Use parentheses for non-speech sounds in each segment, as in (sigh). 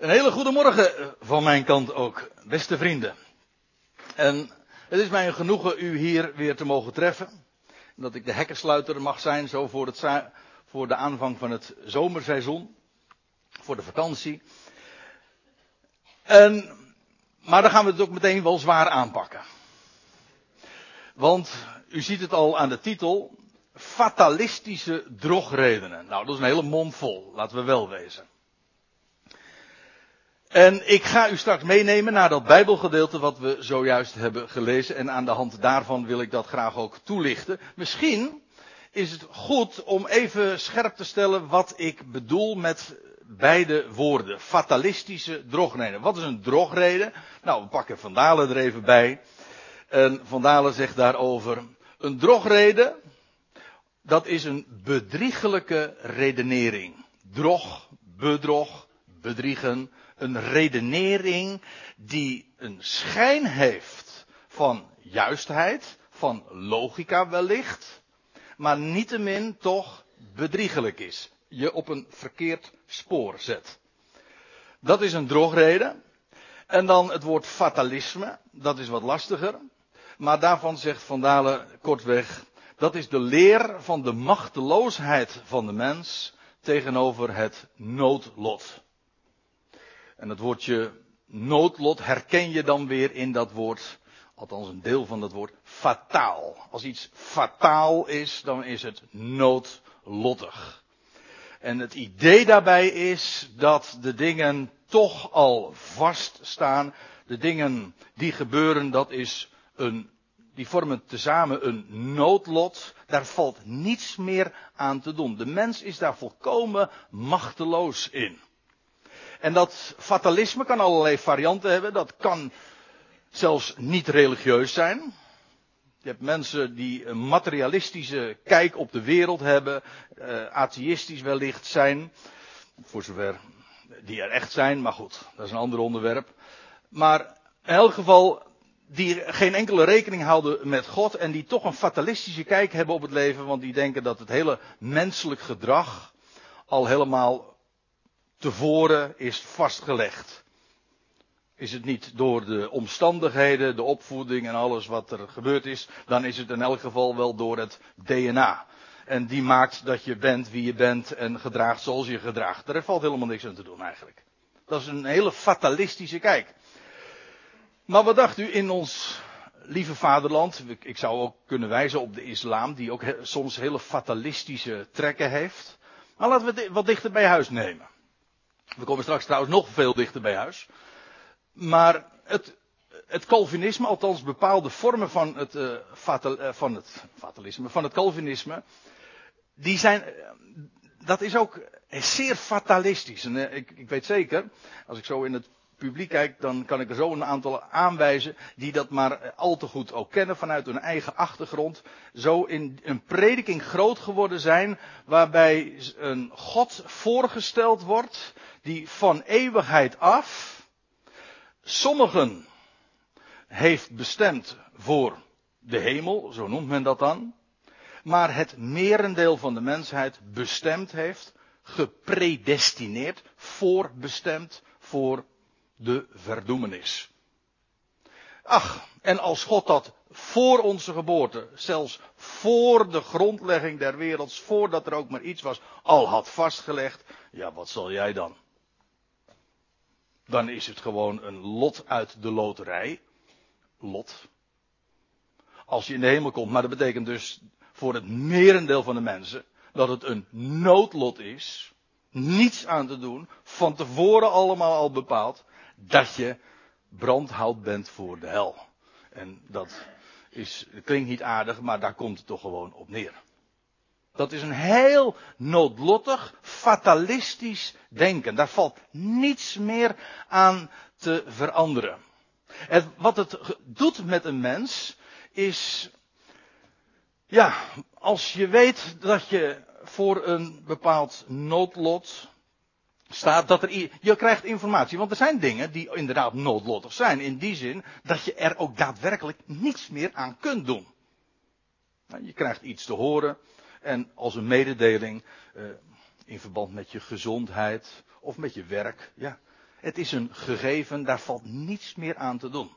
Een hele goede morgen eh, van mijn kant ook, beste vrienden. En het is mij een genoegen u hier weer te mogen treffen. Dat ik de hekkensluiter mag zijn, zo voor, het, voor de aanvang van het zomerseizoen. Voor de vakantie. En, maar dan gaan we het ook meteen wel zwaar aanpakken. Want u ziet het al aan de titel. Fatalistische drogredenen. Nou, dat is een hele mond vol, laten we wel wezen. En ik ga u straks meenemen naar dat Bijbelgedeelte wat we zojuist hebben gelezen. En aan de hand daarvan wil ik dat graag ook toelichten. Misschien is het goed om even scherp te stellen wat ik bedoel met beide woorden. Fatalistische drogreden. Wat is een drogreden? Nou, we pakken Van Dalen er even bij. En Van Dalen zegt daarover. Een drogreden, dat is een bedriegelijke redenering. Drog, bedrog, bedriegen een redenering die een schijn heeft van juistheid, van logica wellicht, maar niettemin toch bedriegelijk is. Je op een verkeerd spoor zet. Dat is een drogreden. En dan het woord fatalisme, dat is wat lastiger. Maar daarvan zegt Van Dalen kortweg, dat is de leer van de machteloosheid van de mens tegenover het noodlot. En het woordje noodlot herken je dan weer in dat woord, althans een deel van dat woord, fataal. Als iets fataal is, dan is het noodlottig. En het idee daarbij is dat de dingen toch al vaststaan. De dingen die gebeuren, dat is een, die vormen tezamen een noodlot. Daar valt niets meer aan te doen. De mens is daar volkomen machteloos in. En dat fatalisme kan allerlei varianten hebben. Dat kan zelfs niet religieus zijn. Je hebt mensen die een materialistische kijk op de wereld hebben, uh, atheïstisch wellicht zijn, voor zover die er echt zijn, maar goed, dat is een ander onderwerp. Maar in elk geval, die geen enkele rekening houden met God en die toch een fatalistische kijk hebben op het leven, want die denken dat het hele menselijk gedrag al helemaal tevoren is vastgelegd. Is het niet door de omstandigheden, de opvoeding en alles wat er gebeurd is, dan is het in elk geval wel door het DNA. En die maakt dat je bent wie je bent en gedraagt zoals je gedraagt. Daar valt helemaal niks aan te doen eigenlijk. Dat is een hele fatalistische kijk. Maar wat dacht u in ons lieve vaderland? Ik zou ook kunnen wijzen op de islam, die ook soms hele fatalistische trekken heeft. Maar laten we het wat dichter bij huis nemen. We komen straks trouwens nog veel dichter bij huis. Maar het, het Calvinisme, althans bepaalde vormen van het, uh, fatal, uh, van het fatalisme, van het Calvinisme, die zijn, uh, dat is ook zeer fatalistisch. En ik, ik weet zeker, als ik zo in het publiek kijk, dan kan ik er zo een aantal aanwijzen die dat maar al te goed ook kennen vanuit hun eigen achtergrond. Zo in een prediking groot geworden zijn, waarbij een God voorgesteld wordt die van eeuwigheid af sommigen heeft bestemd voor de hemel, zo noemt men dat dan, maar het merendeel van de mensheid bestemd heeft, gepredestineerd, voorbestemd voor de verdoemenis. Ach, en als God dat voor onze geboorte, zelfs voor de grondlegging der wereld, voordat er ook maar iets was, al had vastgelegd, ja, wat zal jij dan? Dan is het gewoon een lot uit de loterij. Lot. Als je in de hemel komt, maar dat betekent dus voor het merendeel van de mensen dat het een noodlot is. Niets aan te doen. Van tevoren allemaal al bepaald dat je brandhout bent voor de hel. En dat is, klinkt niet aardig, maar daar komt het toch gewoon op neer. Dat is een heel noodlottig, fatalistisch denken. Daar valt niets meer aan te veranderen. En wat het doet met een mens is, ja, als je weet dat je voor een bepaald noodlot staat dat er, je krijgt informatie, want er zijn dingen die inderdaad noodlottig zijn. In die zin dat je er ook daadwerkelijk niets meer aan kunt doen. Nou, je krijgt iets te horen en als een mededeling uh, in verband met je gezondheid of met je werk. Ja. Het is een gegeven, daar valt niets meer aan te doen.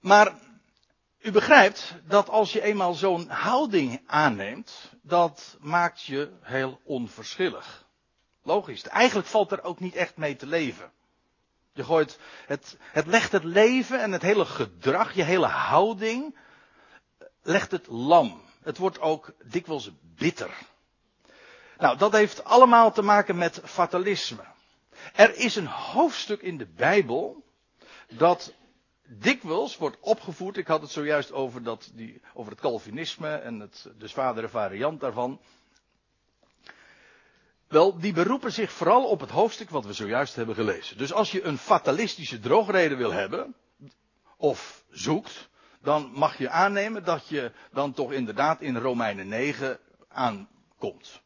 Maar u begrijpt dat als je eenmaal zo'n houding aanneemt, dat maakt je heel onverschillig. Logisch. Eigenlijk valt er ook niet echt mee te leven. Je gooit, het, het legt het leven en het hele gedrag, je hele houding, legt het lam. Het wordt ook dikwijls bitter. Nou, dat heeft allemaal te maken met fatalisme. Er is een hoofdstuk in de Bijbel dat dikwijls wordt opgevoerd. Ik had het zojuist over, dat, die, over het Calvinisme en het, de zwaardere variant daarvan. Wel, die beroepen zich vooral op het hoofdstuk wat we zojuist hebben gelezen. Dus als je een fatalistische drogreden wil hebben, of zoekt, dan mag je aannemen dat je dan toch inderdaad in Romeinen 9 aankomt.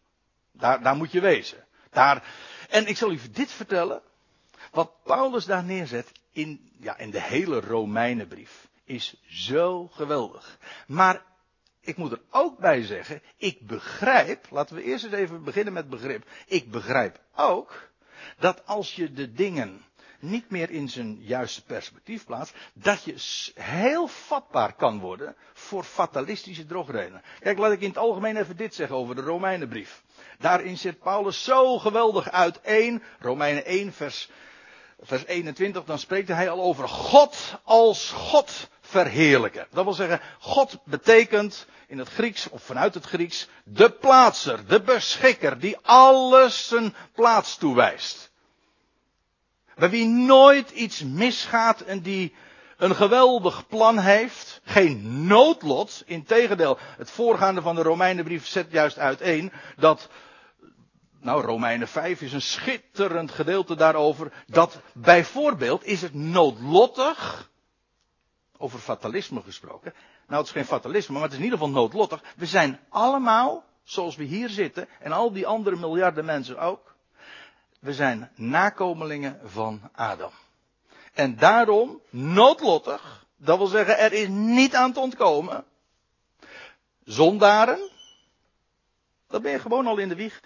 Daar, daar moet je wezen. Daar, en ik zal u dit vertellen. Wat Paulus daar neerzet in, ja, in de hele Romeinenbrief is zo geweldig. Maar ik moet er ook bij zeggen, ik begrijp, laten we eerst eens even beginnen met begrip. Ik begrijp ook dat als je de dingen niet meer in zijn juiste perspectief plaatst, dat je heel vatbaar kan worden voor fatalistische drogredenen. Kijk, laat ik in het algemeen even dit zeggen over de Romeinenbrief. Daarin zet Paulus zo geweldig uiteen, Romeinen 1 vers, vers 21, dan spreekt hij al over God als God verheerlijken. Dat wil zeggen, God betekent in het Grieks of vanuit het Grieks de plaatser, de beschikker die alles zijn plaats toewijst. Bij wie nooit iets misgaat en die een geweldig plan heeft, geen noodlot, integendeel, het voorgaande van de Romeinenbrief zet juist uiteen dat nou, Romeinen 5 is een schitterend gedeelte daarover. Dat bijvoorbeeld is het noodlottig over fatalisme gesproken. Nou, het is geen fatalisme, maar het is in ieder geval noodlottig. We zijn allemaal, zoals we hier zitten, en al die andere miljarden mensen ook. We zijn nakomelingen van Adam. En daarom noodlottig, dat wil zeggen, er is niet aan te ontkomen. Zondaren, dat ben je gewoon al in de wieg.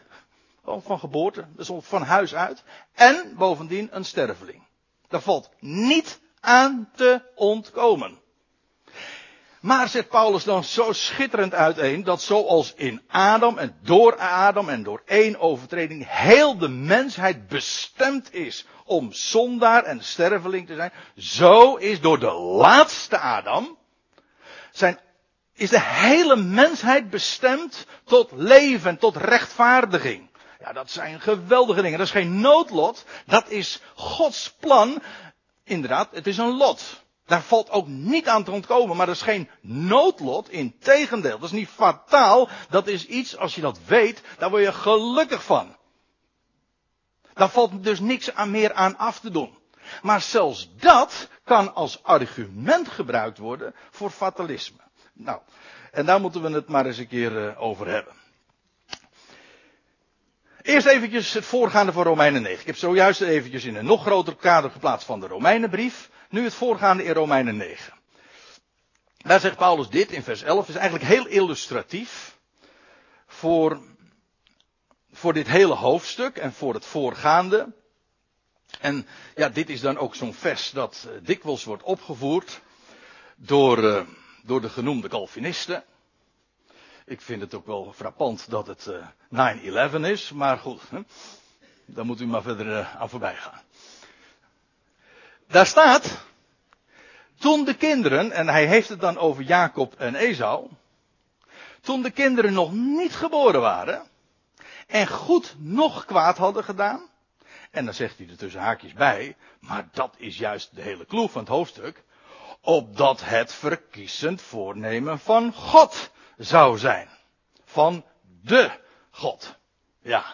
Van geboorte, dus van huis uit. En bovendien een sterveling. Daar valt niet aan te ontkomen. Maar zegt Paulus dan zo schitterend uiteen dat zoals in Adam en door Adam en door één overtreding heel de mensheid bestemd is om zondaar en sterveling te zijn, zo is door de laatste Adam zijn, is de hele mensheid bestemd tot leven, tot rechtvaardiging. Ja, dat zijn geweldige dingen. Dat is geen noodlot. Dat is Gods plan inderdaad, het is een lot. Daar valt ook niet aan te ontkomen, maar dat is geen noodlot. Integendeel, dat is niet fataal. Dat is iets, als je dat weet, daar word je gelukkig van. Daar valt dus niks aan meer aan af te doen. Maar zelfs dat kan als argument gebruikt worden voor fatalisme. Nou, en daar moeten we het maar eens een keer eh, over hebben. Eerst eventjes het voorgaande van Romeinen 9. Ik heb zojuist eventjes in een nog groter kader geplaatst van de Romeinenbrief. Nu het voorgaande in Romeinen 9. Daar zegt Paulus dit in vers 11. is eigenlijk heel illustratief voor, voor dit hele hoofdstuk en voor het voorgaande. En ja, dit is dan ook zo'n vers dat uh, dikwijls wordt opgevoerd door, uh, door de genoemde Calvinisten. Ik vind het ook wel frappant dat het uh, 9-11 is, maar goed, daar moet u maar verder aan voorbij gaan. Daar staat, toen de kinderen, en hij heeft het dan over Jacob en Esau, toen de kinderen nog niet geboren waren en goed nog kwaad hadden gedaan, en dan zegt hij er tussen haakjes bij, maar dat is juist de hele kloe van het hoofdstuk, opdat het verkiezend voornemen van God zou zijn. Van de God. Ja.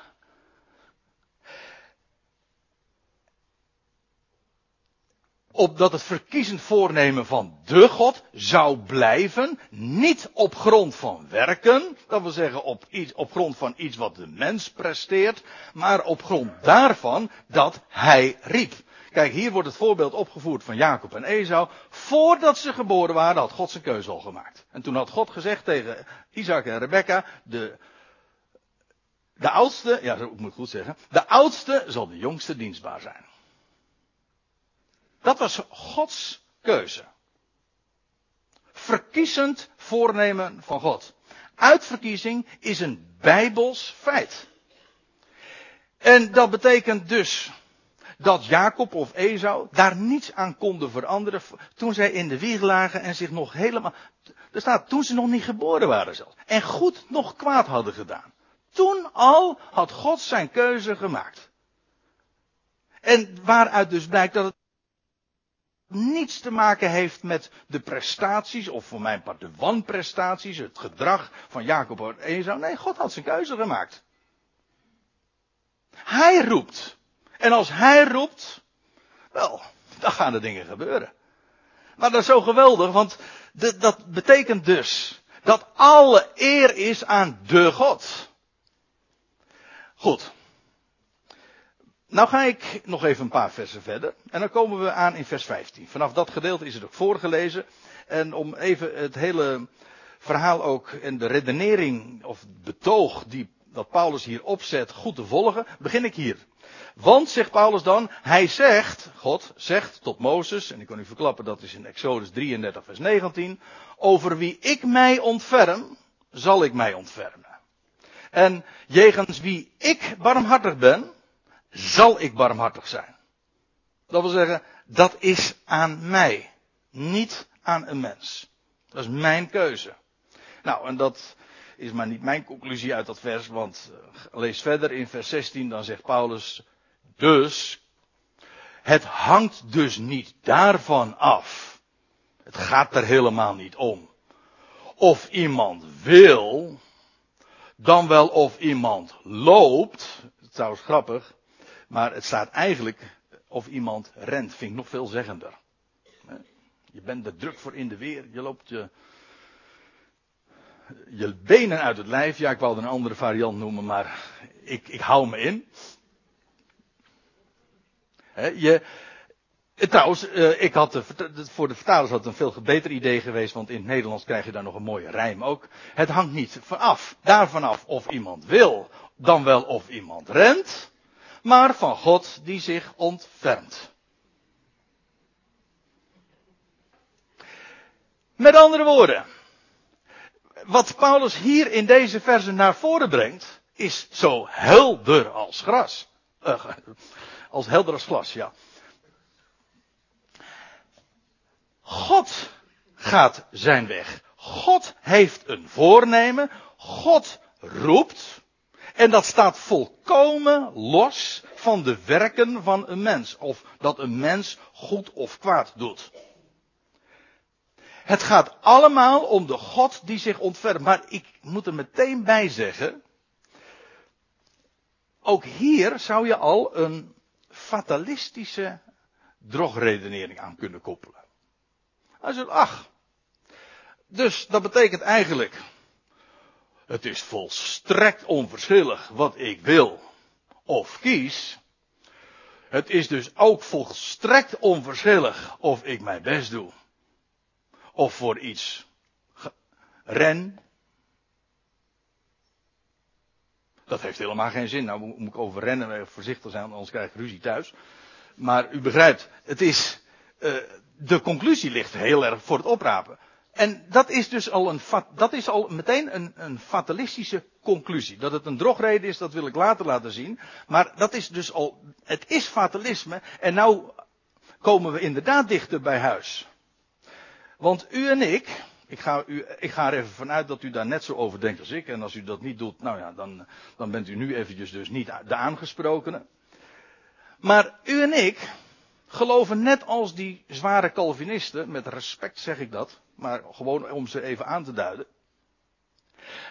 Opdat het verkiezend voornemen van de God zou blijven, niet op grond van werken, dat wil zeggen op, iets, op grond van iets wat de mens presteert, maar op grond daarvan dat hij riep. Kijk, hier wordt het voorbeeld opgevoerd van Jacob en Esau. Voordat ze geboren waren, had God zijn keuze al gemaakt. En toen had God gezegd tegen Isaac en Rebecca, de, De oudste, ja, dat moet ik goed zeggen. De oudste zal de jongste dienstbaar zijn. Dat was Gods keuze. Verkiezend voornemen van God. Uitverkiezing is een bijbels feit. En dat betekent dus dat Jacob of Esau daar niets aan konden veranderen toen zij in de wieg lagen en zich nog helemaal, er staat toen ze nog niet geboren waren zelfs. En goed nog kwaad hadden gedaan. Toen al had God zijn keuze gemaakt. En waaruit dus blijkt dat het niets te maken heeft met de prestaties, of voor mijn part de wanprestaties, het gedrag van Jacob en Esau. Nee, God had zijn keuze gemaakt. Hij roept. En als hij roept, wel, dan gaan er dingen gebeuren. Maar dat is zo geweldig, want dat betekent dus dat alle eer is aan de God. Goed. Nou ga ik nog even een paar versen verder. En dan komen we aan in vers 15. Vanaf dat gedeelte is het ook voorgelezen. En om even het hele verhaal ook en de redenering of betoog die dat Paulus hier opzet goed te volgen, begin ik hier. Want, zegt Paulus dan, hij zegt, God zegt tot Mozes, en ik kan u verklappen dat is in Exodus 33 vers 19, over wie ik mij ontferm, zal ik mij ontfermen. En jegens wie ik barmhartig ben, zal ik barmhartig zijn. Dat wil zeggen, dat is aan mij, niet aan een mens. Dat is mijn keuze. Nou, en dat is maar niet mijn conclusie uit dat vers, want eh, lees verder in vers 16, dan zegt Paulus, dus, het hangt dus niet daarvan af. Het gaat er helemaal niet om. Of iemand wil, dan wel of iemand loopt. Trouwens grappig, maar het staat eigenlijk of iemand rent, vind ik nog veelzeggender. Je bent er druk voor in de weer, je loopt je, je benen uit het lijf. Ja, ik wou een andere variant noemen, maar ik, ik hou me in. je, trouwens, eh, ik had voor de vertalers had het een veel beter idee geweest, want in het Nederlands krijg je daar nog een mooie rijm ook. Het hangt niet vanaf, daarvan af of iemand wil, dan wel of iemand rent maar van God die zich ontfermt. Met andere woorden, wat Paulus hier in deze verse naar voren brengt, is zo helder als gras. Uh, als helder als glas, ja. God gaat zijn weg. God heeft een voornemen. God roept. En dat staat volkomen los van de werken van een mens. Of dat een mens goed of kwaad doet. Het gaat allemaal om de God die zich ontfermt. Maar ik moet er meteen bij zeggen. Ook hier zou je al een fatalistische drogredenering aan kunnen koppelen. Hij zegt, ach. Dus dat betekent eigenlijk het is volstrekt onverschillig wat ik wil of kies. Het is dus ook volstrekt onverschillig of ik mijn best doe. Of voor iets ren. Dat heeft helemaal geen zin. Nou moet ik over rennen voorzichtig zijn, anders krijg ik ruzie thuis. Maar u begrijpt, het is, uh, de conclusie ligt heel erg voor het oprapen. En dat is dus al, een, dat is al meteen een, een fatalistische conclusie. Dat het een drogreden is, dat wil ik later laten zien. Maar dat is dus al, het is fatalisme. En nou komen we inderdaad dichter bij huis. Want u en ik, ik ga, u, ik ga er even vanuit dat u daar net zo over denkt als ik. En als u dat niet doet, nou ja, dan, dan bent u nu eventjes dus niet de aangesprokene. Maar u en ik geloven net als die zware Calvinisten, met respect zeg ik dat, maar gewoon om ze even aan te duiden.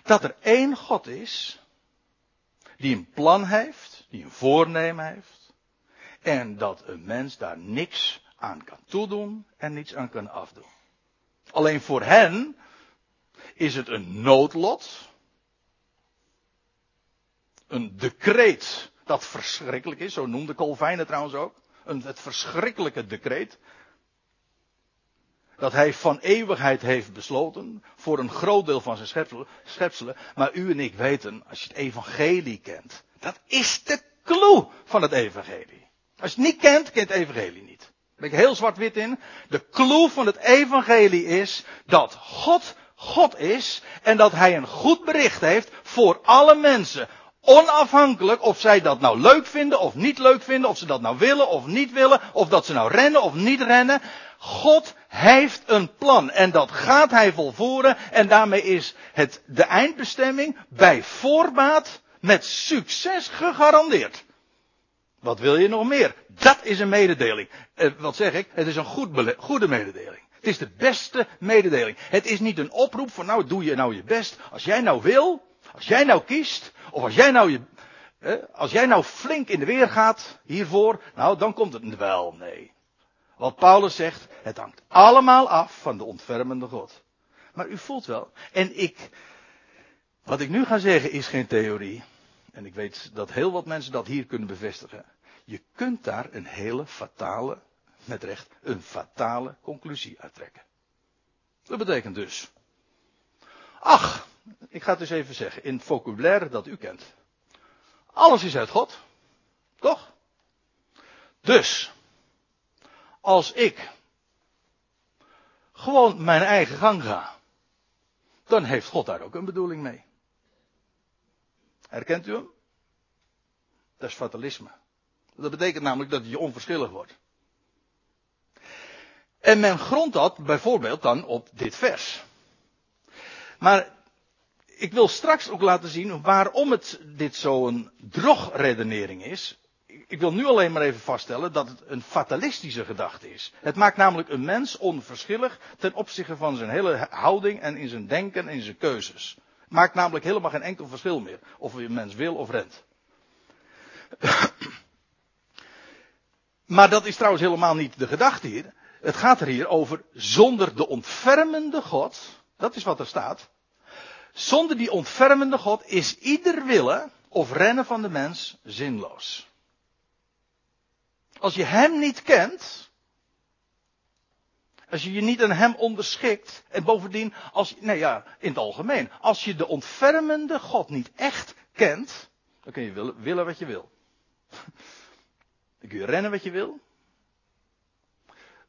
Dat er één God is, die een plan heeft, die een voornemen heeft, en dat een mens daar niks aan kan toedoen en niets aan kan afdoen. Alleen voor hen is het een noodlot, een decreet dat verschrikkelijk is, zo noemde Calvijn trouwens ook, een, het verschrikkelijke decreet, Dat hij van eeuwigheid heeft besloten voor een groot deel van zijn schepselen. Maar u en ik weten, als je het evangelie kent, dat is de clue van het evangelie. Als je het niet kent, kent het evangelie niet. Daar ben ik heel zwart-wit in. De clue van het evangelie is dat God God is en dat hij een goed bericht heeft voor alle mensen. Onafhankelijk of zij dat nou leuk vinden of niet leuk vinden, of ze dat nou willen of niet willen, of dat ze nou rennen of niet rennen. God heeft een plan en dat gaat hij volvoeren en daarmee is het de eindbestemming bij voorbaat met succes gegarandeerd. Wat wil je nog meer? Dat is een mededeling. Eh, wat zeg ik? Het is een goed goede mededeling. Het is de beste mededeling. Het is niet een oproep van nou doe je nou je best. Als jij nou wil, als jij nou kiest, of als jij nou je, als jij nou flink in de weer gaat hiervoor, nou dan komt het wel. Nee. Wat Paulus zegt, het hangt allemaal af van de ontfermende God. Maar u voelt wel. En ik, wat ik nu ga zeggen is geen theorie. En ik weet dat heel wat mensen dat hier kunnen bevestigen. Je kunt daar een hele fatale, met recht, een fatale conclusie uittrekken. Dat betekent dus. Ach, ik ga het eens even zeggen, in het vocabulaire dat u kent. Alles is uit God. Toch? Dus, als ik gewoon mijn eigen gang ga, dan heeft God daar ook een bedoeling mee. Herkent u hem? Dat is fatalisme. Dat betekent namelijk dat je onverschillig wordt. En men grondt dat bijvoorbeeld dan op dit vers. Maar ik wil straks ook laten zien waarom het dit zo'n drogredenering is. Ik wil nu alleen maar even vaststellen dat het een fatalistische gedachte is. Het maakt namelijk een mens onverschillig ten opzichte van zijn hele houding en in zijn denken en in zijn keuzes. Het maakt namelijk helemaal geen enkel verschil meer of een mens wil of rent. Maar dat is trouwens helemaal niet de gedachte hier. Het gaat er hier over zonder de ontfermende God. Dat is wat er staat. Zonder die ontfermende God is ieder willen of rennen van de mens zinloos. Als je Hem niet kent, als je je niet aan Hem onderschikt, en bovendien, als, nee ja, in het algemeen, als je de ontfermende God niet echt kent, dan kun je willen, willen wat je wil. (laughs) Dan kun je rennen wat je wil,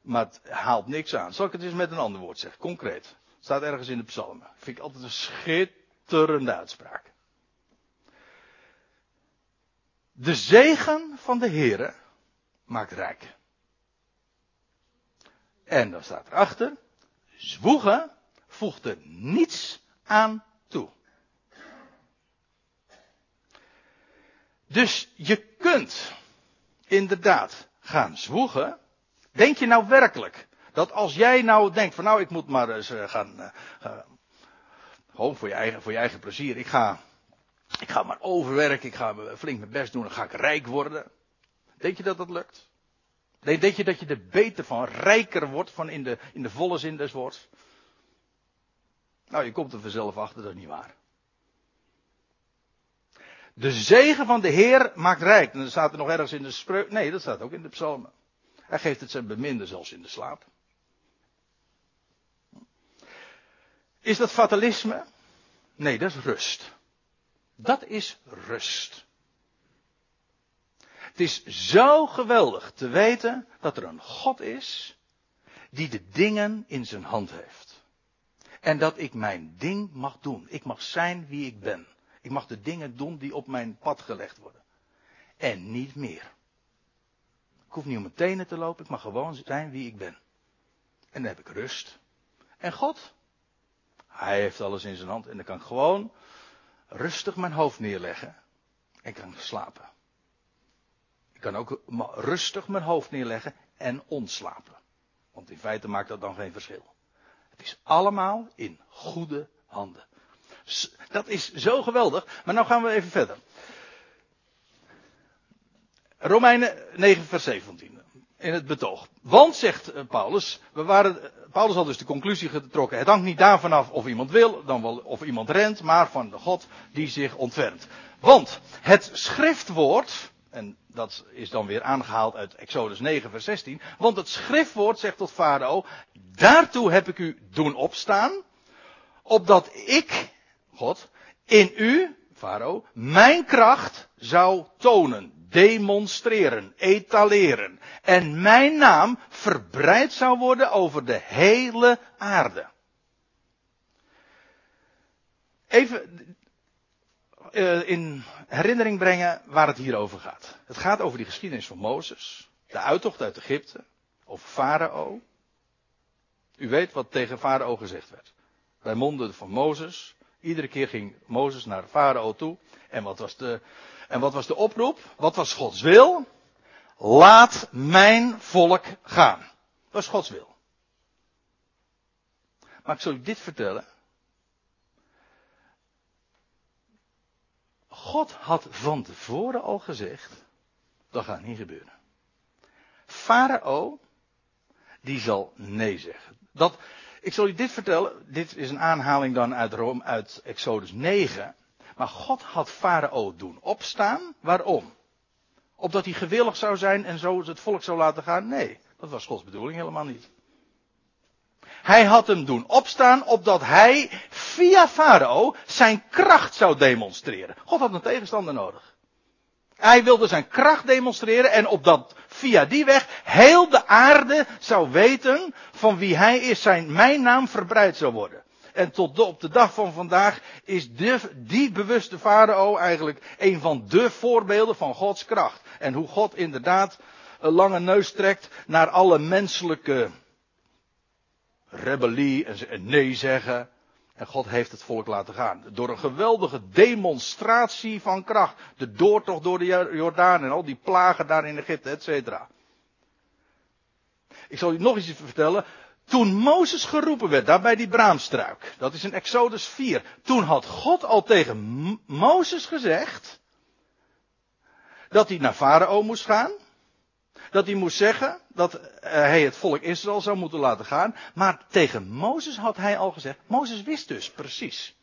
maar het haalt niks aan. Zal ik het eens met een ander woord zeggen, concreet. Staat ergens in de psalmen. Vind ik altijd een schitterende uitspraak. De zegen van de Heere maakt rijk. En dan staat erachter, zwoegen voegt er niets aan toe. Dus je kunt inderdaad gaan zwoegen. Denk je nou werkelijk dat als jij nou denkt van nou ik moet maar eens eh, gaan, uh, gewoon voor je eigen, voor je eigen plezier, ik ga, ik ga maar overwerken, ik ga flink mijn best doen, dan ga ik rijk worden. Denk je dat dat lukt? Denk je dat je er beter van, rijker wordt van in de, in de volle zin des woords? Nou, je komt er vanzelf achter, dat is niet waar. De zegen van de Heer maakt rijk. En dan staat er nog ergens in de spreuk. Nee, dat staat ook in de psalmen. Hij geeft het zijn beminde zelfs in de slaap. Is dat fatalisme? Nee, dat is rust. Dat is rust. Het is zo geweldig te weten dat er een God is die de dingen in zijn hand heeft. En dat ik mijn ding mag doen. Ik mag zijn wie ik ben. Ik mag de dingen doen die op mijn pad gelegd worden. En niet meer. Ik hoef niet om mijn tenen te lopen, ik mag gewoon zijn wie ik ben. En dan heb ik rust. En God, hij heeft alles in zijn hand en dan kan ik gewoon rustig mijn hoofd neerleggen en kan slapen. Ik kan ook rustig mijn hoofd neerleggen en ontslapen. Want in feite maakt dat dan geen verschil. Het is allemaal in goede handen. Dat is zo geweldig. Maar nou gaan we even verder. Romeinen 9 vers 17 in het betoog. Want, zegt eh, Paulus, we waren, Paulus had dus de conclusie getrokken, het hangt niet daarvan af of iemand wil, dan wel of iemand rent, maar van de God die zich ontfermt. Want het schriftwoord, en dat is dan weer aangehaald uit Exodus 9 vers 16, want het schriftwoord zegt tot Farao, Daartoe heb ik u doen opstaan, opdat ik, God, in u, Farao, mijn kracht zou tonen, demonstreren, etaleren. En mijn naam verbreid zou worden over de hele aarde. Even uh, in herinnering brengen waar het hier over gaat. Het gaat over die geschiedenis van Mozes, de uittocht uit Egypte, over Farao. U weet wat tegen Farao gezegd werd. Bij monden van Mozes. Iedere keer ging Mozes naar Farao toe. En wat was de, en wat was de oproep? Wat was Gods wil? Laat mijn volk gaan. Dat was Gods wil. Maar ik zal u dit vertellen. God had van tevoren al gezegd, dat gaat niet gebeuren. Farao, die zal nee zeggen. Dat, ik zal u dit vertellen, dit is een aanhaling dan uit Rome, uit Exodus 9. Maar God had Farao doen opstaan. Waarom? Opdat hij gewillig zou zijn en zo het volk zou laten gaan? Nee, dat was Gods bedoeling helemaal niet. Hij had hem doen opstaan opdat hij via Farao zijn kracht zou demonstreren. God had een tegenstander nodig. Hij wilde zijn kracht demonstreren en opdat via die weg heel de aarde zou weten van wie hij is, zijn mijn naam verbreid zou worden. En tot op de dag van vandaag is die bewuste farao eigenlijk een van de voorbeelden van Gods kracht. En hoe God inderdaad een lange neus trekt naar alle menselijke rebellie en nee zeggen. En God heeft het volk laten gaan. Door een geweldige demonstratie van kracht. De doortocht door de Jordaan en al die plagen daar in Egypte, et cetera. Ik zal u nog iets vertellen. Toen Mozes geroepen werd, daar bij die braamstruik. Dat is in Exodus 4. Toen had God al tegen Mozes gezegd. Dat hij naar Farao moest gaan dat hij moest zeggen dat eh, hij het volk Israël zou moeten laten gaan. Maar tegen Mozes had hij al gezegd, Mozes wist dus precies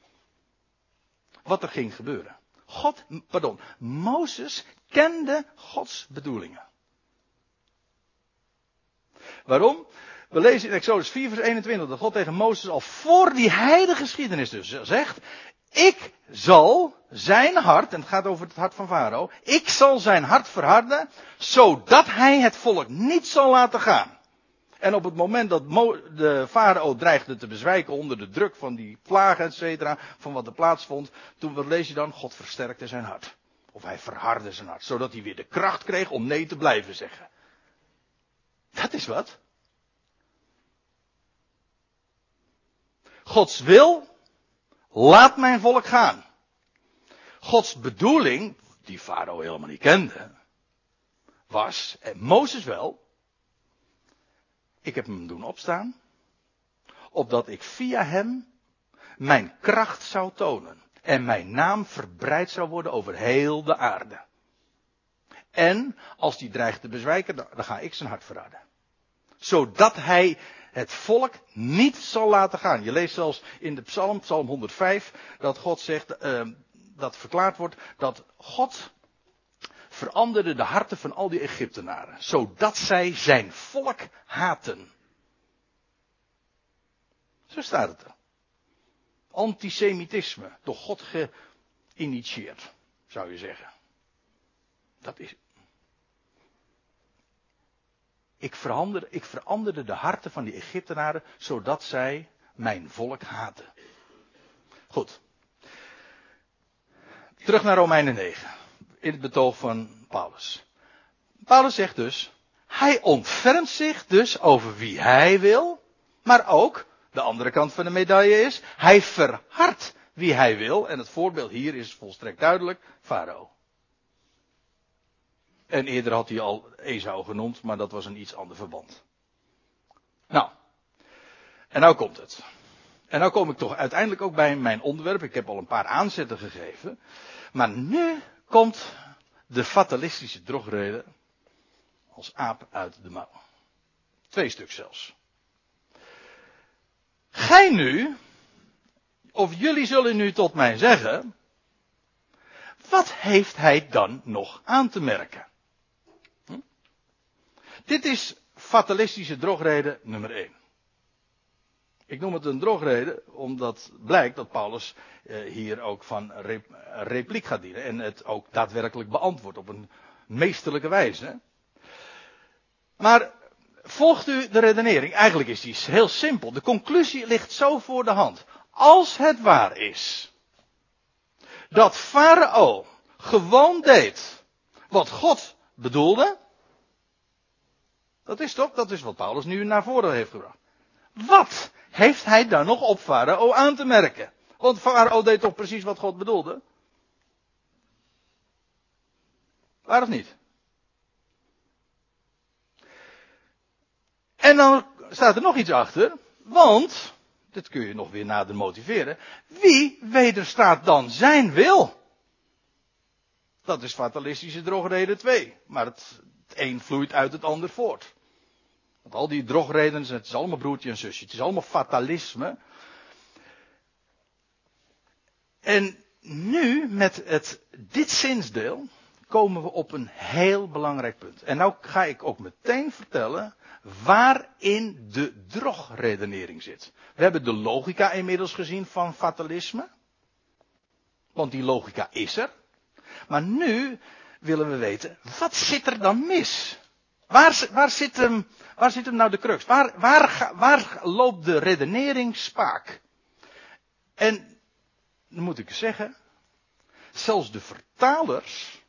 wat er ging gebeuren. God, pardon, Mozes kende Gods bedoelingen. Waarom? We lezen in Exodus 4 vers 21 dat God tegen Mozes al voor die heilige geschiedenis dus zegt, ik zal zijn hart, en het gaat over het hart van Farao, ik zal zijn hart verharden, zodat hij het volk niet zal laten gaan. En op het moment dat de farao dreigde te bezwijken onder de druk van die plagen, et cetera, van wat er plaatsvond, toen wat lees je dan? God versterkte zijn hart. Of hij verhardde zijn hart, zodat hij weer de kracht kreeg om nee te blijven zeggen. Dat is wat. Gods wil Laat mijn volk gaan. Gods bedoeling, die Farao helemaal niet kende, was, en Mozes wel, ik heb hem doen opstaan, opdat ik via hem mijn kracht zou tonen en mijn naam verbreid zou worden over heel de aarde. En als die dreigt te bezwijken, dan, ga ik zijn hart verraden. Zodat hij het volk niet zal laten gaan. Je leest zelfs in de psalm, psalm 105, dat God zegt, uh, dat verklaard wordt, dat God veranderde de harten van al die Egyptenaren, zodat zij zijn volk haten. Zo staat het er. Antisemitisme, door God geïnitieerd, zou je zeggen. Dat is, ik, verander, ik veranderde de harten van die Egyptenaren, zodat zij mijn volk haten. Goed. Terug naar Romeinen 9. In het betoog van Paulus. Paulus zegt dus, hij ontfermt zich dus over wie hij wil, maar ook, de andere kant van de medaille is, hij verhardt wie hij wil. En het voorbeeld hier is volstrekt duidelijk, Farao. En eerder had hij al Esau genoemd, maar dat was een iets ander verband. Nou, en nou komt het. En nou kom ik toch uiteindelijk ook bij mijn onderwerp. Ik heb al een paar aanzetten gegeven. Maar nu komt de fatalistische drogreden als aap uit de mouw. Twee stuk zelfs. Gij nu, of jullie zullen nu tot mij zeggen, wat heeft hij dan nog aan te merken? Dit is fatalistische drogreden nummer 1. Ik noem het een drogreden, omdat blijkt dat Paulus eh, hier ook van rep repliek gaat dienen. En het ook daadwerkelijk beantwoordt op een meesterlijke wijze. Maar volgt u de redenering? Eigenlijk is die heel simpel. De conclusie ligt zo voor de hand. Als het waar is dat Farao gewoon deed wat God bedoelde. Dat is toch, dat is wat Paulus nu naar voren heeft gebracht. Wat heeft hij dan nog op Farao aan te merken? Want Farao deed toch precies wat God bedoelde? Waar of niet? En dan staat er nog iets achter, want, dit kun je nog weer nader motiveren, wie wederstaat dan zijn wil? Dat is fatalistische drogreden 2. Maar het, een vloeit uit het ander voort. Want al die drogredenen, het is allemaal broertje en zusje. Het is allemaal fatalisme. En nu, met het, dit zinsdeel, komen we op een heel belangrijk punt. En nou ga ik ook meteen vertellen waarin de drogredenering zit. We hebben de logica inmiddels gezien van fatalisme. Want die logica is er. Maar nu willen we weten, wat zit er dan mis? Waar, waar, zit, hem, waar zit hem nou de crux? Waar, waar, waar loopt de redenering spaak? En, dan moet ik zeggen, zelfs de vertalers,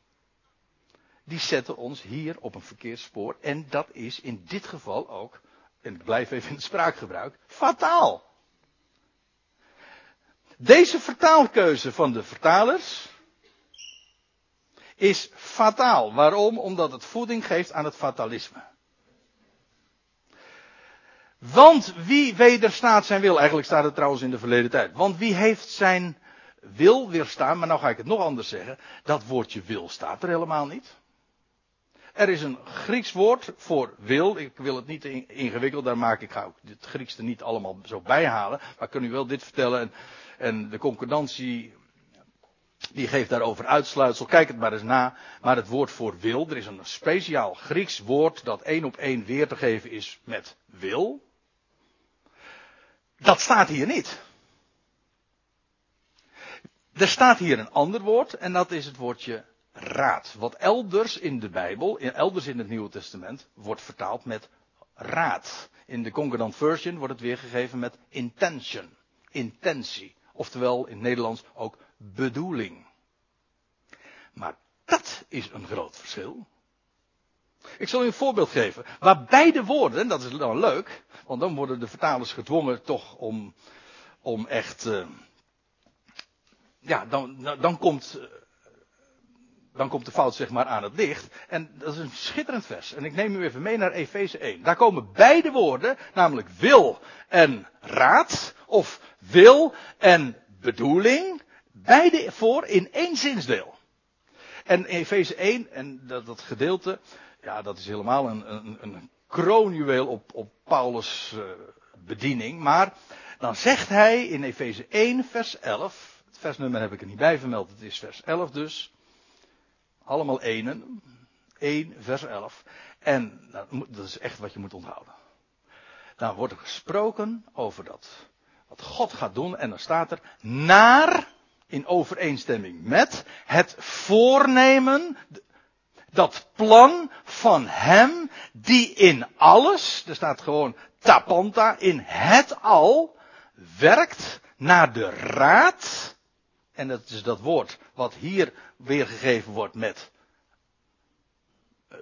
die zetten ons hier op een verkeerd spoor. En dat is in dit geval ook, en ik blijf even in het spraakgebruik, fataal. Deze vertaalkeuze van de vertalers is fataal. Waarom? Omdat het voeding geeft aan het fatalisme. Want wie wederstaat zijn wil? Eigenlijk staat het trouwens in de verleden tijd. Want wie heeft zijn wil weerstaan? Maar nou ga ik het nog anders zeggen. Dat woordje wil staat er helemaal niet. Er is een Grieks woord voor wil. Ik wil het niet ingewikkeld, daar maak ik, ga het Grieks niet allemaal zo bij halen. Maar ik kan u wel dit vertellen. En, en de concordantie die geeft daarover uitsluitsel. Kijk het maar eens na. Maar het woord voor wil, er is een speciaal Grieks woord dat één op één weer te geven is met wil. Dat staat hier niet. Er staat hier een ander woord en dat is het woordje raad. Wat elders in de Bijbel, elders in het Nieuwe Testament, wordt vertaald met raad. In de Concordant Version wordt het weergegeven met intention. Intentie. Oftewel in het Nederlands ook bedoeling. Maar dat is een groot verschil. Ik zal u een voorbeeld geven. Waar beide woorden, dat is dan leuk, want dan worden de vertalers gedwongen toch om, om echt, uh, ja, dan, dan komt, uh, dan komt de fout zeg maar aan het licht. En dat is een schitterend vers. En ik neem u even mee naar Efeze 1. Daar komen beide woorden, namelijk wil en raad, of wil en bedoeling, beide voor in één zinsdeel. En Efeze 1, en dat, dat, gedeelte, ja, dat is helemaal een, een, een kroonjuweel op, op Paulus' uh, bediening. Maar dan zegt hij in Efeze 1, vers 11, het versnummer heb ik er niet bij vermeld, het is vers 11 dus. Allemaal enen. 1, vers 11. En nou, dat is echt wat je moet onthouden. Dan wordt er gesproken over dat. Wat God gaat doen. En dan staat er. Naar in overeenstemming met het voornemen, dat plan van Hem die in alles, er staat gewoon tapanta, in het al, werkt naar de raad, en dat is dat woord wat hier weergegeven wordt met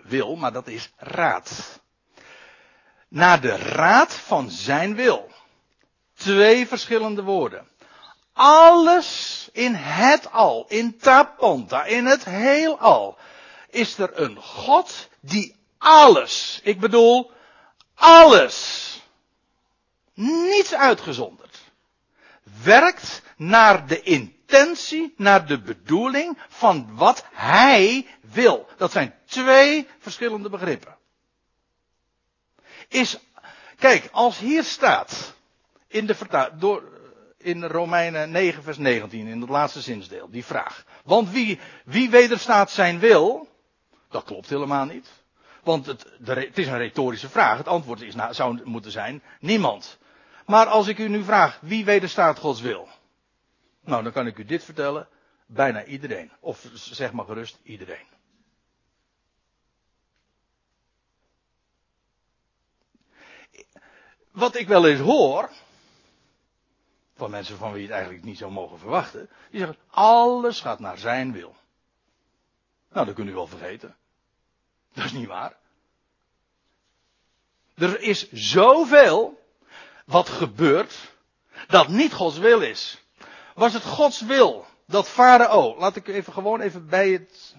wil, maar dat is raad. Naar de raad van zijn wil. Twee verschillende woorden. Alles in het al, in Tapanta, in het heelal, is er een God die alles, ik bedoel alles, niets uitgezonderd, werkt naar de intentie, naar de bedoeling van wat Hij wil. Dat zijn twee verschillende begrippen. Is, kijk, als hier staat, in de vertaling, door, in Romeinen 9 vers 19, in het laatste zinsdeel, die vraag. Want wie, wie wederstaat zijn wil? Dat klopt helemaal niet. Want het, het is een retorische vraag. Het antwoord is, nou, zou moeten zijn, niemand. Maar als ik u nu vraag, wie wederstaat Gods wil? Nou, dan kan ik u dit vertellen. Bijna iedereen. Of zeg maar gerust, iedereen. Wat ik wel eens hoor, van mensen van wie je het eigenlijk niet zou mogen verwachten, die zeggen, alles gaat naar zijn wil. Nou, dat kunt u wel vergeten. Dat is niet waar. Er is zoveel wat gebeurt dat niet Gods wil is. Was het Gods wil dat Farao, laat ik even gewoon even bij het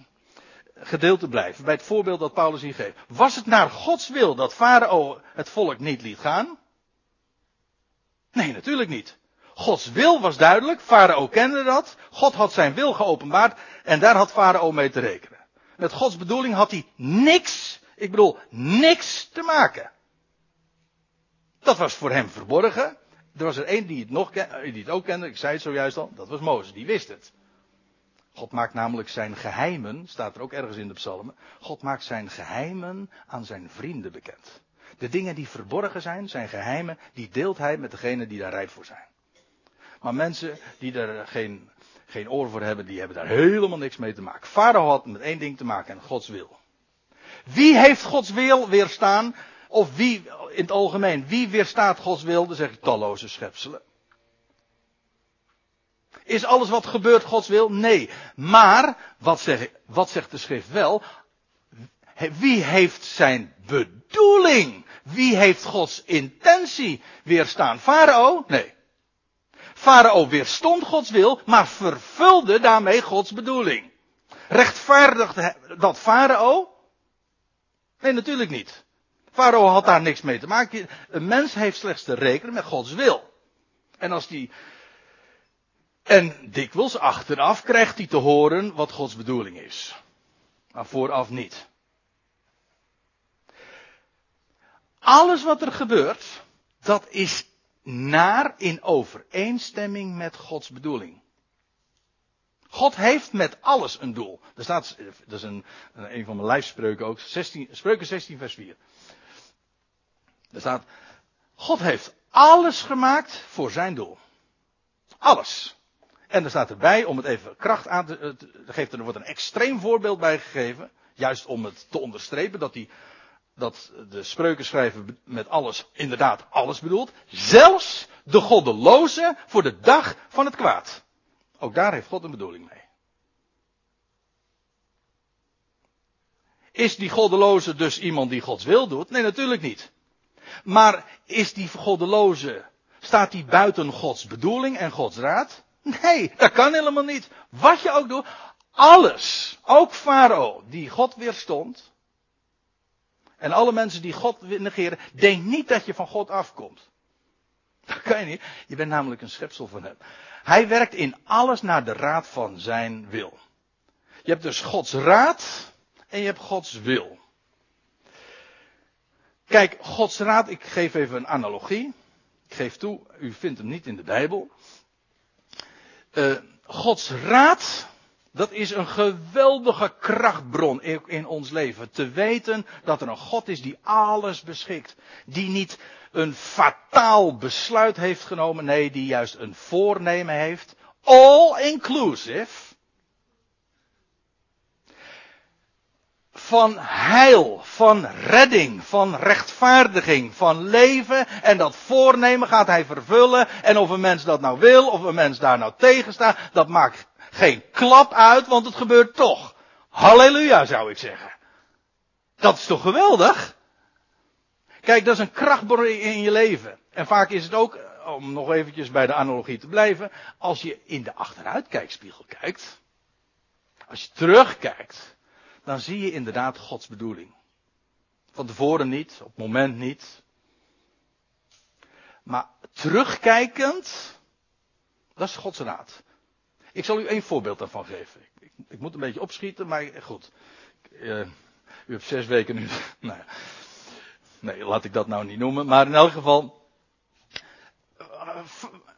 gedeelte blijven, bij het voorbeeld dat Paulus hier geeft. Was het naar Gods wil dat Farao het volk niet liet gaan? Nee, natuurlijk niet. Gods wil was duidelijk, Farao kende dat, God had zijn wil geopenbaard en daar had Farao mee te rekenen. Met Gods bedoeling had hij niks, ik bedoel niks te maken. Dat was voor hem verborgen. Er was er één die het, nog, die het ook kende, ik zei het zojuist al, dat was Mozes, die wist het. God maakt namelijk zijn geheimen, staat er ook ergens in de psalmen, God maakt zijn geheimen aan zijn vrienden bekend. De dingen die verborgen zijn, zijn geheimen, die deelt hij met degenen die daar rijp voor zijn. Maar mensen die er geen, geen oor voor hebben, die hebben daar helemaal niks mee te maken. Farao had met één ding te maken, en Gods wil. Wie heeft Gods wil weerstaan? Of wie, in het algemeen, wie weerstaat Gods wil? Dan zeg ik talloze schepselen. Is alles wat gebeurt Gods wil? Nee. Maar, wat, zeg, wat zegt de schrift wel? Wie heeft zijn bedoeling? Wie heeft Gods intentie weerstaan? Farao? Nee. Farao weerstond Gods wil, maar vervulde daarmee Gods bedoeling. Rechtvaardigde dat Farao? Nee, natuurlijk niet. Farao had daar niks mee te maken. Een mens heeft slechts te rekenen met Gods wil. En als die. En dikwijls achteraf krijgt hij te horen wat Gods bedoeling is. Maar vooraf niet. Alles wat er gebeurt, dat is naar in overeenstemming met Gods bedoeling. God heeft met alles een doel. Er staat, dat is een, een van mijn lijfspreuken ook, 16, spreuken 16 vers 4. Er staat, God heeft alles gemaakt voor zijn doel. Alles. En er staat erbij, om het even kracht aan te, geven, er wordt een extreem voorbeeld bij gegeven. Juist om het te onderstrepen dat die dat de spreuken schrijven met alles, inderdaad alles bedoelt. Zelfs de goddeloze voor de dag van het kwaad. Ook daar heeft God een bedoeling mee. Is die goddeloze dus iemand die Gods wil doet? Nee, natuurlijk niet. Maar is die goddeloze, staat die buiten Gods bedoeling en Gods raad? Nee, dat kan helemaal niet. Wat je ook doet, alles, ook Farao, die God weerstond, en alle mensen die God negeren, denk niet dat je van God afkomt. (laughs) Dat kan je niet. Je bent namelijk een schepsel van hem. Hij werkt in alles naar de raad van zijn wil. Je hebt dus Gods raad en je hebt Gods wil. Kijk, Gods raad, ik geef even een analogie. Ik geef toe, u vindt hem niet in de Bijbel. Uh, Gods raad dat is een geweldige krachtbron in ons leven. Te weten dat er een God is die alles beschikt. Die niet een fataal besluit heeft genomen. Nee, die juist een voornemen heeft. All inclusive. Van heil, van redding, van rechtvaardiging, van leven. En dat voornemen gaat hij vervullen. En of een mens dat nou wil, of een mens daar nou tegen staat, dat maakt geen klap uit, want het gebeurt toch. Halleluja, zou ik zeggen. Dat is toch geweldig? Kijk, dat is een krachtbron in je leven. En vaak is het ook, om nog eventjes bij de analogie te blijven, als je in de achteruitkijkspiegel kijkt, als je terugkijkt, dan zie je inderdaad Gods bedoeling. Van tevoren niet, op het moment niet. Maar terugkijkend, dat is Gods raad. Ik zal u één voorbeeld daarvan geven. Ik, ik moet een beetje opschieten, maar goed. Uh, u hebt zes weken nu. (laughs) nou, nee, laat ik dat nou niet noemen. Maar in elk geval. Uh,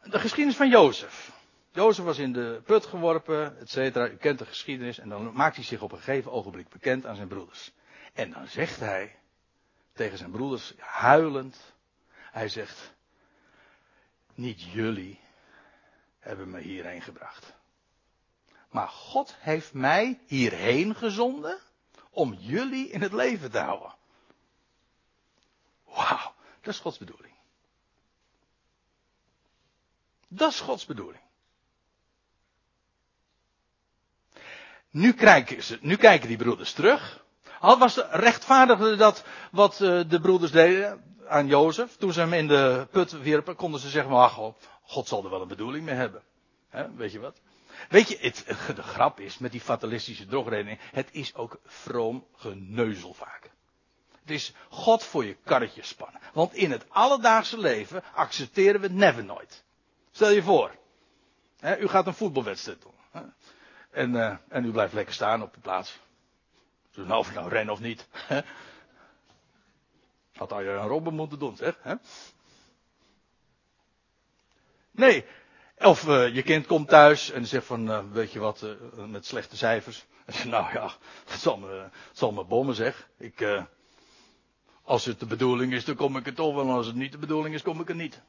de geschiedenis van Jozef. Jozef was in de put geworpen, et cetera. U kent de geschiedenis. En dan maakt hij zich op een gegeven ogenblik bekend aan zijn broeders. En dan zegt hij tegen zijn broeders, huilend. Hij zegt. Niet jullie hebben me hierheen gebracht. Maar God heeft mij hierheen gezonden om jullie in het leven te houden. Wauw, dat is Gods bedoeling. Dat is Gods bedoeling. Nu kijken, ze, nu kijken die broeders terug. Al was rechtvaardigde dat wat eh, de broeders deden aan Jozef. Toen ze hem in de put wierpen, konden ze zeggen, ach, God zal er wel een bedoeling mee hebben. weet je wat? Weet je, het, de grap is met die fatalistische drogredening, het is ook vroom geneuzel vaak. Het is God voor je karretje spannen. Want in het alledaagse leven accepteren we never nooit. Stel je voor, hè, u gaat een voetbalwedstrijd doen. Hè, en, uh, en u blijft lekker staan op de plaats. Dus nou of nou rennen of niet. Hè. Had al je een robben moeten doen, zeg. Hè? Nee. Of uh, je kind komt thuis en zegt van, uh, weet je wat, uh, met slechte cijfers. (laughs) Nou ja, het zal me, het bommen zeg. Ik, als het de bedoeling is, dan kom ik er toch wel. En als het niet de bedoeling is, kom ik er niet.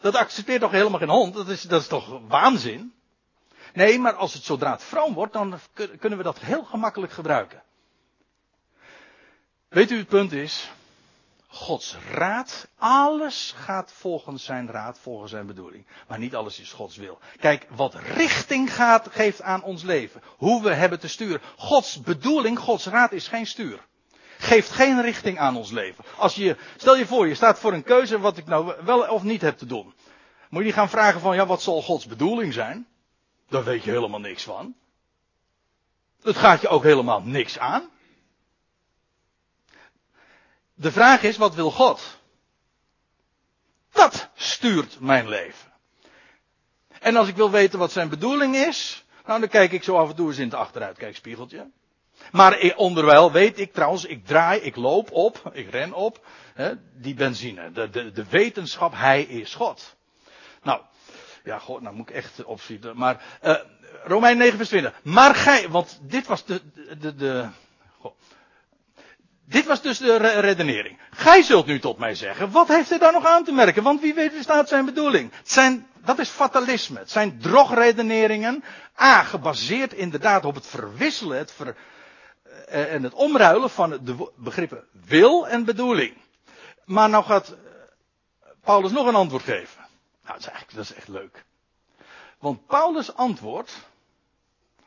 Dat accepteert toch helemaal geen hond? Dat is, dat is toch waanzin? Nee, maar als het zodra het vroom wordt, dan kunnen we dat heel gemakkelijk gebruiken. Weet u, het punt is, Gods raad, alles gaat volgens zijn raad, volgens zijn bedoeling. Maar niet alles is Gods wil. Kijk, wat richting gaat, geeft aan ons leven. Hoe we hebben te sturen. Gods bedoeling, Gods raad is geen stuur. Geeft geen richting aan ons leven. Als je, stel je voor, je staat voor een keuze wat ik nou wel of niet heb te doen. Moet je niet gaan vragen van, ja, wat zal Gods bedoeling zijn? Daar weet je helemaal niks van. Het gaat je ook helemaal niks aan. De vraag is, wat wil God? Dat stuurt mijn leven. En als ik wil weten wat zijn bedoeling is, nou dan kijk ik zo af en toe eens in het achteruitkijkspiegeltje. Maar onderwijl weet ik trouwens, ik draai, ik loop op, ik ren op, hè, die benzine. De, de, de wetenschap, hij is God. Nou, ja, God, nou moet ik echt opschieten. Maar, uh, Romein 9 vers 20. Maar gij, want dit was de, de, de, dit was dus de redenering. Gij zult nu tot mij zeggen, wat heeft hij daar nog aan te merken? Want wie weet staat zijn bedoeling. Het zijn, dat is fatalisme. Het zijn drogredeneringen. A, gebaseerd inderdaad op het verwisselen het ver, eh, en het omruilen van de begrippen wil en bedoeling. Maar nou gaat Paulus nog een antwoord geven. Nou, dat is eigenlijk dat is echt leuk. Want Paulus' antwoord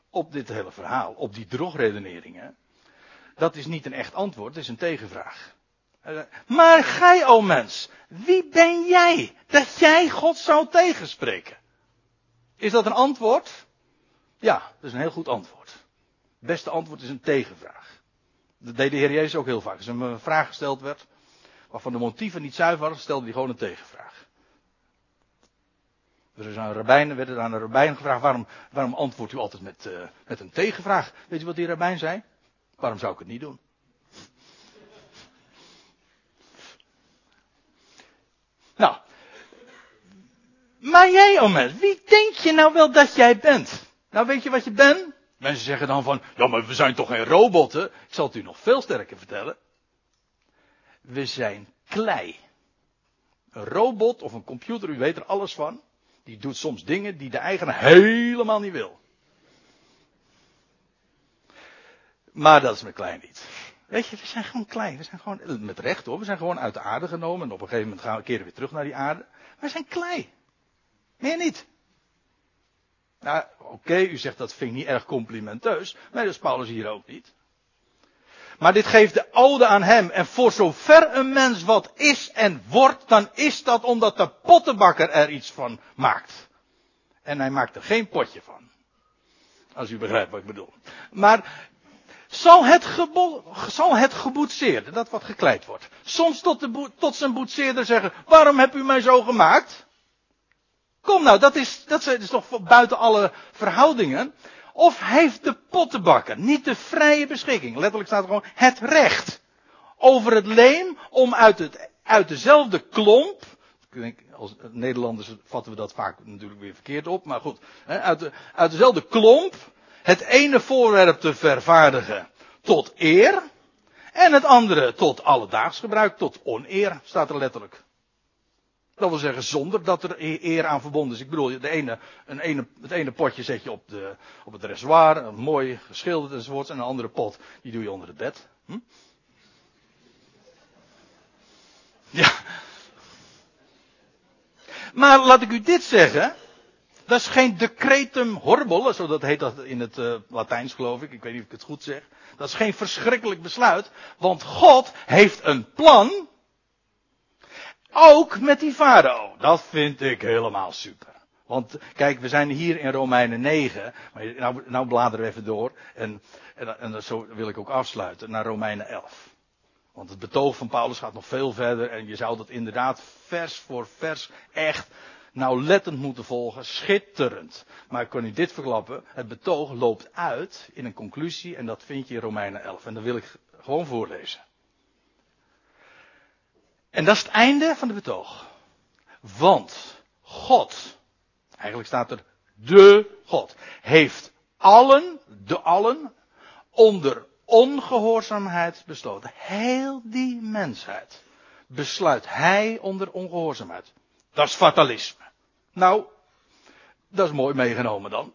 op dit hele verhaal, op die drogredeneringen, dat is niet een echt antwoord, dat is een tegenvraag. Maar gij, o mens, wie ben jij dat jij God zou tegenspreken? Is dat een antwoord? Ja, dat is een heel goed antwoord. Het beste antwoord is een tegenvraag. Dat deed de Heer Jezus ook heel vaak. Als hem een vraag gesteld werd, waarvan de motieven niet zuiver waren, stelde hij gewoon een tegenvraag. Er is aan rabbijn, werd er aan een rabbijn gevraagd, waarom, waarom antwoordt u altijd met, uh, met een tegenvraag? Weet u wat die rabbijn zei? Waarom zou ik het niet doen? Nou. Maar jij, mens, wie denk je nou wel dat jij bent? Nou, weet je wat je bent? Mensen zeggen dan van, ja, maar we zijn toch geen robotten? Ik zal het u nog veel sterker vertellen. We zijn klei. Een robot of een computer, u weet er alles van. Die doet soms dingen die de eigenaar helemaal niet wil. Maar dat is me klein niet. Weet je, we zijn gewoon klein. We zijn gewoon, met recht hoor, we zijn gewoon uit de aarde genomen. En op een gegeven moment gaan we keren weer terug naar die aarde. We zijn klein. Meer niet. Nou, oké, u zegt dat vind ik niet erg complimenteus. Maar dat is Paulus hier ook niet. Maar dit geeft de ode aan hem. En voor zover een mens wat is en wordt, dan is dat omdat de pottenbakker er iets van maakt. En hij maakt er geen potje van. Als u begrijpt wat ik bedoel. Maar zal het, gebo zal het geboetseerde, dat wat gekleid wordt, soms tot, de tot zijn boetseerder zeggen, waarom heb u mij zo gemaakt? Kom nou, dat is, dat is toch buiten alle verhoudingen. Of heeft de pottenbakker niet de vrije beschikking, letterlijk staat er gewoon het recht, over het leem om uit, het, uit dezelfde klomp, als Nederlanders vatten we dat vaak natuurlijk weer verkeerd op, maar goed, uit, uit dezelfde klomp het ene voorwerp te vervaardigen tot eer en het andere tot alledaags gebruik, tot oneer, staat er letterlijk. Dat wil zeggen zonder dat er e- eer aan verbonden is. Ik bedoel, de ene, een ene, het ene potje zet je op, de, op het reservoir, mooi geschilderd enzovoort. En een andere pot, die doe je onder het bed. Hm? Ja. Maar laat ik u dit zeggen. Dat is geen decretum horrible, zo dat heet dat in het uh, Latijns geloof ik. Ik weet niet of ik het goed zeg. Dat is geen verschrikkelijk besluit. Want God heeft een plan. Ook met die farao. Dat vind ik helemaal super. Want kijk, we zijn hier in Romeinen 9. Maar nou, nou bladeren we even door. En, en, en zo wil ik ook afsluiten naar Romeinen 11. Want het betoog van Paulus gaat nog veel verder. En je zou dat inderdaad vers voor vers echt nauwlettend moeten volgen. Schitterend. Maar ik kan u dit verklappen. Het betoog loopt uit in een conclusie. En dat vind je in Romeinen 11. En dat wil ik gewoon voorlezen. En dat is het einde van de betoog. Want God, eigenlijk staat er de God, heeft allen, de allen, onder ongehoorzaamheid besloten. Heel die mensheid besluit hij onder ongehoorzaamheid. Dat is fatalisme. Nou, dat is mooi meegenomen dan.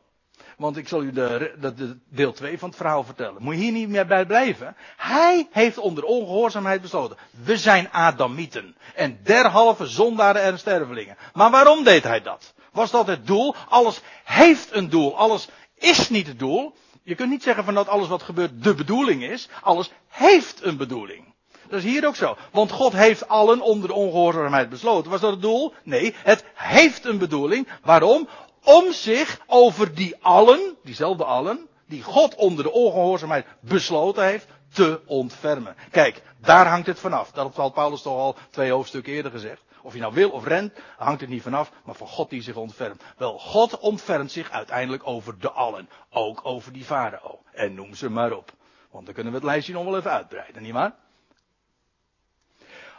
Want ik zal u de, de, deel 2 van het verhaal vertellen. Moet je hier niet meer bij blijven. Hij heeft onder ongehoorzaamheid besloten. We zijn Adamieten. En derhalve zondaren en stervelingen. Maar waarom deed hij dat? Was dat het doel? Alles heeft een doel. Alles is niet het doel. Je kunt niet zeggen van dat alles wat gebeurt de bedoeling is. Alles heeft een bedoeling. Dat is hier ook zo. Want God heeft allen onder de ongehoorzaamheid besloten. Was dat het doel? Nee, het heeft een bedoeling. Waarom? Om zich over die allen, diezelfde allen, die God onder de ongehoorzaamheid besloten heeft, te ontfermen. Kijk, daar hangt het vanaf. Dat had Paulus toch al twee hoofdstukken eerder gezegd. Of je nou wil of rent, hangt het niet vanaf, maar van God die zich ontfermt. Wel, God ontfermt zich uiteindelijk over de allen. Ook over die farao. En noem ze maar op. Want dan kunnen we het lijstje nog wel even uitbreiden, nietwaar?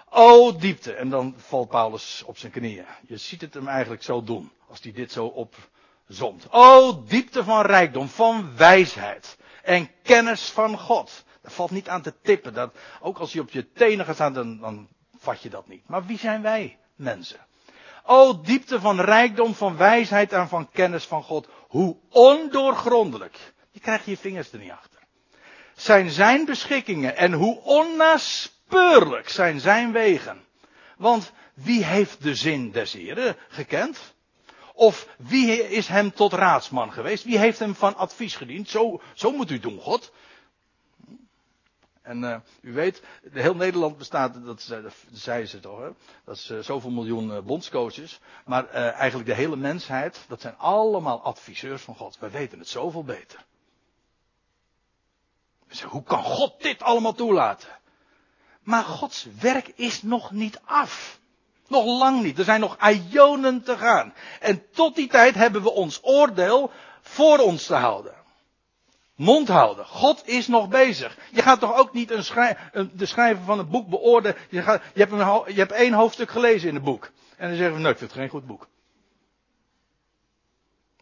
O diepte. En dan valt Paulus op zijn knieën. Je ziet het hem eigenlijk zo doen. Als hij dit zo opzomt. O diepte van rijkdom, van wijsheid. En kennis van God. Dat valt niet aan te tippen. Dat, ook als je op je tenen gaat staan, dan, dan vat je dat niet. Maar wie zijn wij, mensen? O diepte van rijkdom, van wijsheid en van kennis van God. Hoe ondoorgrondelijk. Je krijgt je vingers er niet achter. Zijn zijn beschikkingen en hoe onnaspeurlijk zijn zijn wegen. Want wie heeft de zin des Heren gekend? Of wie is hem tot raadsman geweest? Wie heeft hem van advies gediend? Zo, zo moet u doen, God. En uh, u weet, heel Nederland bestaat, dat, dat zeiden ze toch, hè? dat is uh, zoveel miljoen uh, bondscoaches. Maar eigenlijk de hele mensheid, dat zijn allemaal adviseurs van God. Wij weten het zoveel beter. Dus hoe kan God dit allemaal toelaten? Maar Gods werk is nog niet af. Nog lang niet. Er zijn nog ionen te gaan. En tot die tijd hebben we ons oordeel voor ons te houden. Mond houden. God is nog bezig. Je gaat toch ook niet een de schrijver van een boek beoordelen. Je, je, hebt een, je hebt één hoofdstuk gelezen in het boek. En dan zeggen we, nee, ik vind het geen goed boek.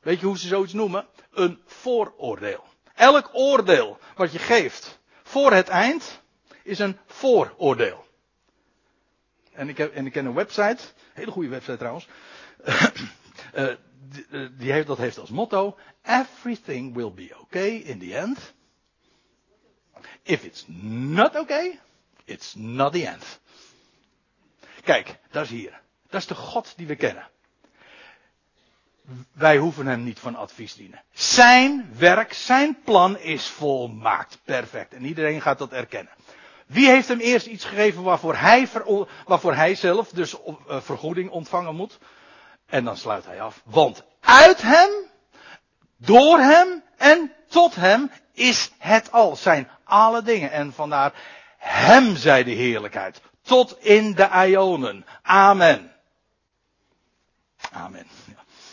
Weet je hoe ze zoiets noemen? Een vooroordeel. Elk oordeel wat je geeft voor het eind is een vooroordeel. En ik, heb, en ik ken een website, hele goede website trouwens. uh, die, die heeft, dat heeft als motto: Everything will be okay in the end. If it's not okay, it's not the end. Kijk, dat is hier. Dat is de God die we kennen. Wij hoeven hem niet van advies dienen. Zijn werk, zijn plan is volmaakt. Perfect. En iedereen gaat dat erkennen. Wie heeft hem eerst iets gegeven waarvoor hij, waarvoor hij zelf dus eh, vergoeding ontvangen moet? En dan sluit hij af. Want uit hem, door hem en tot hem is het al. Zijn alle dingen. En vandaar hem zij de heerlijkheid. Tot in de ionen. Amen. Amen.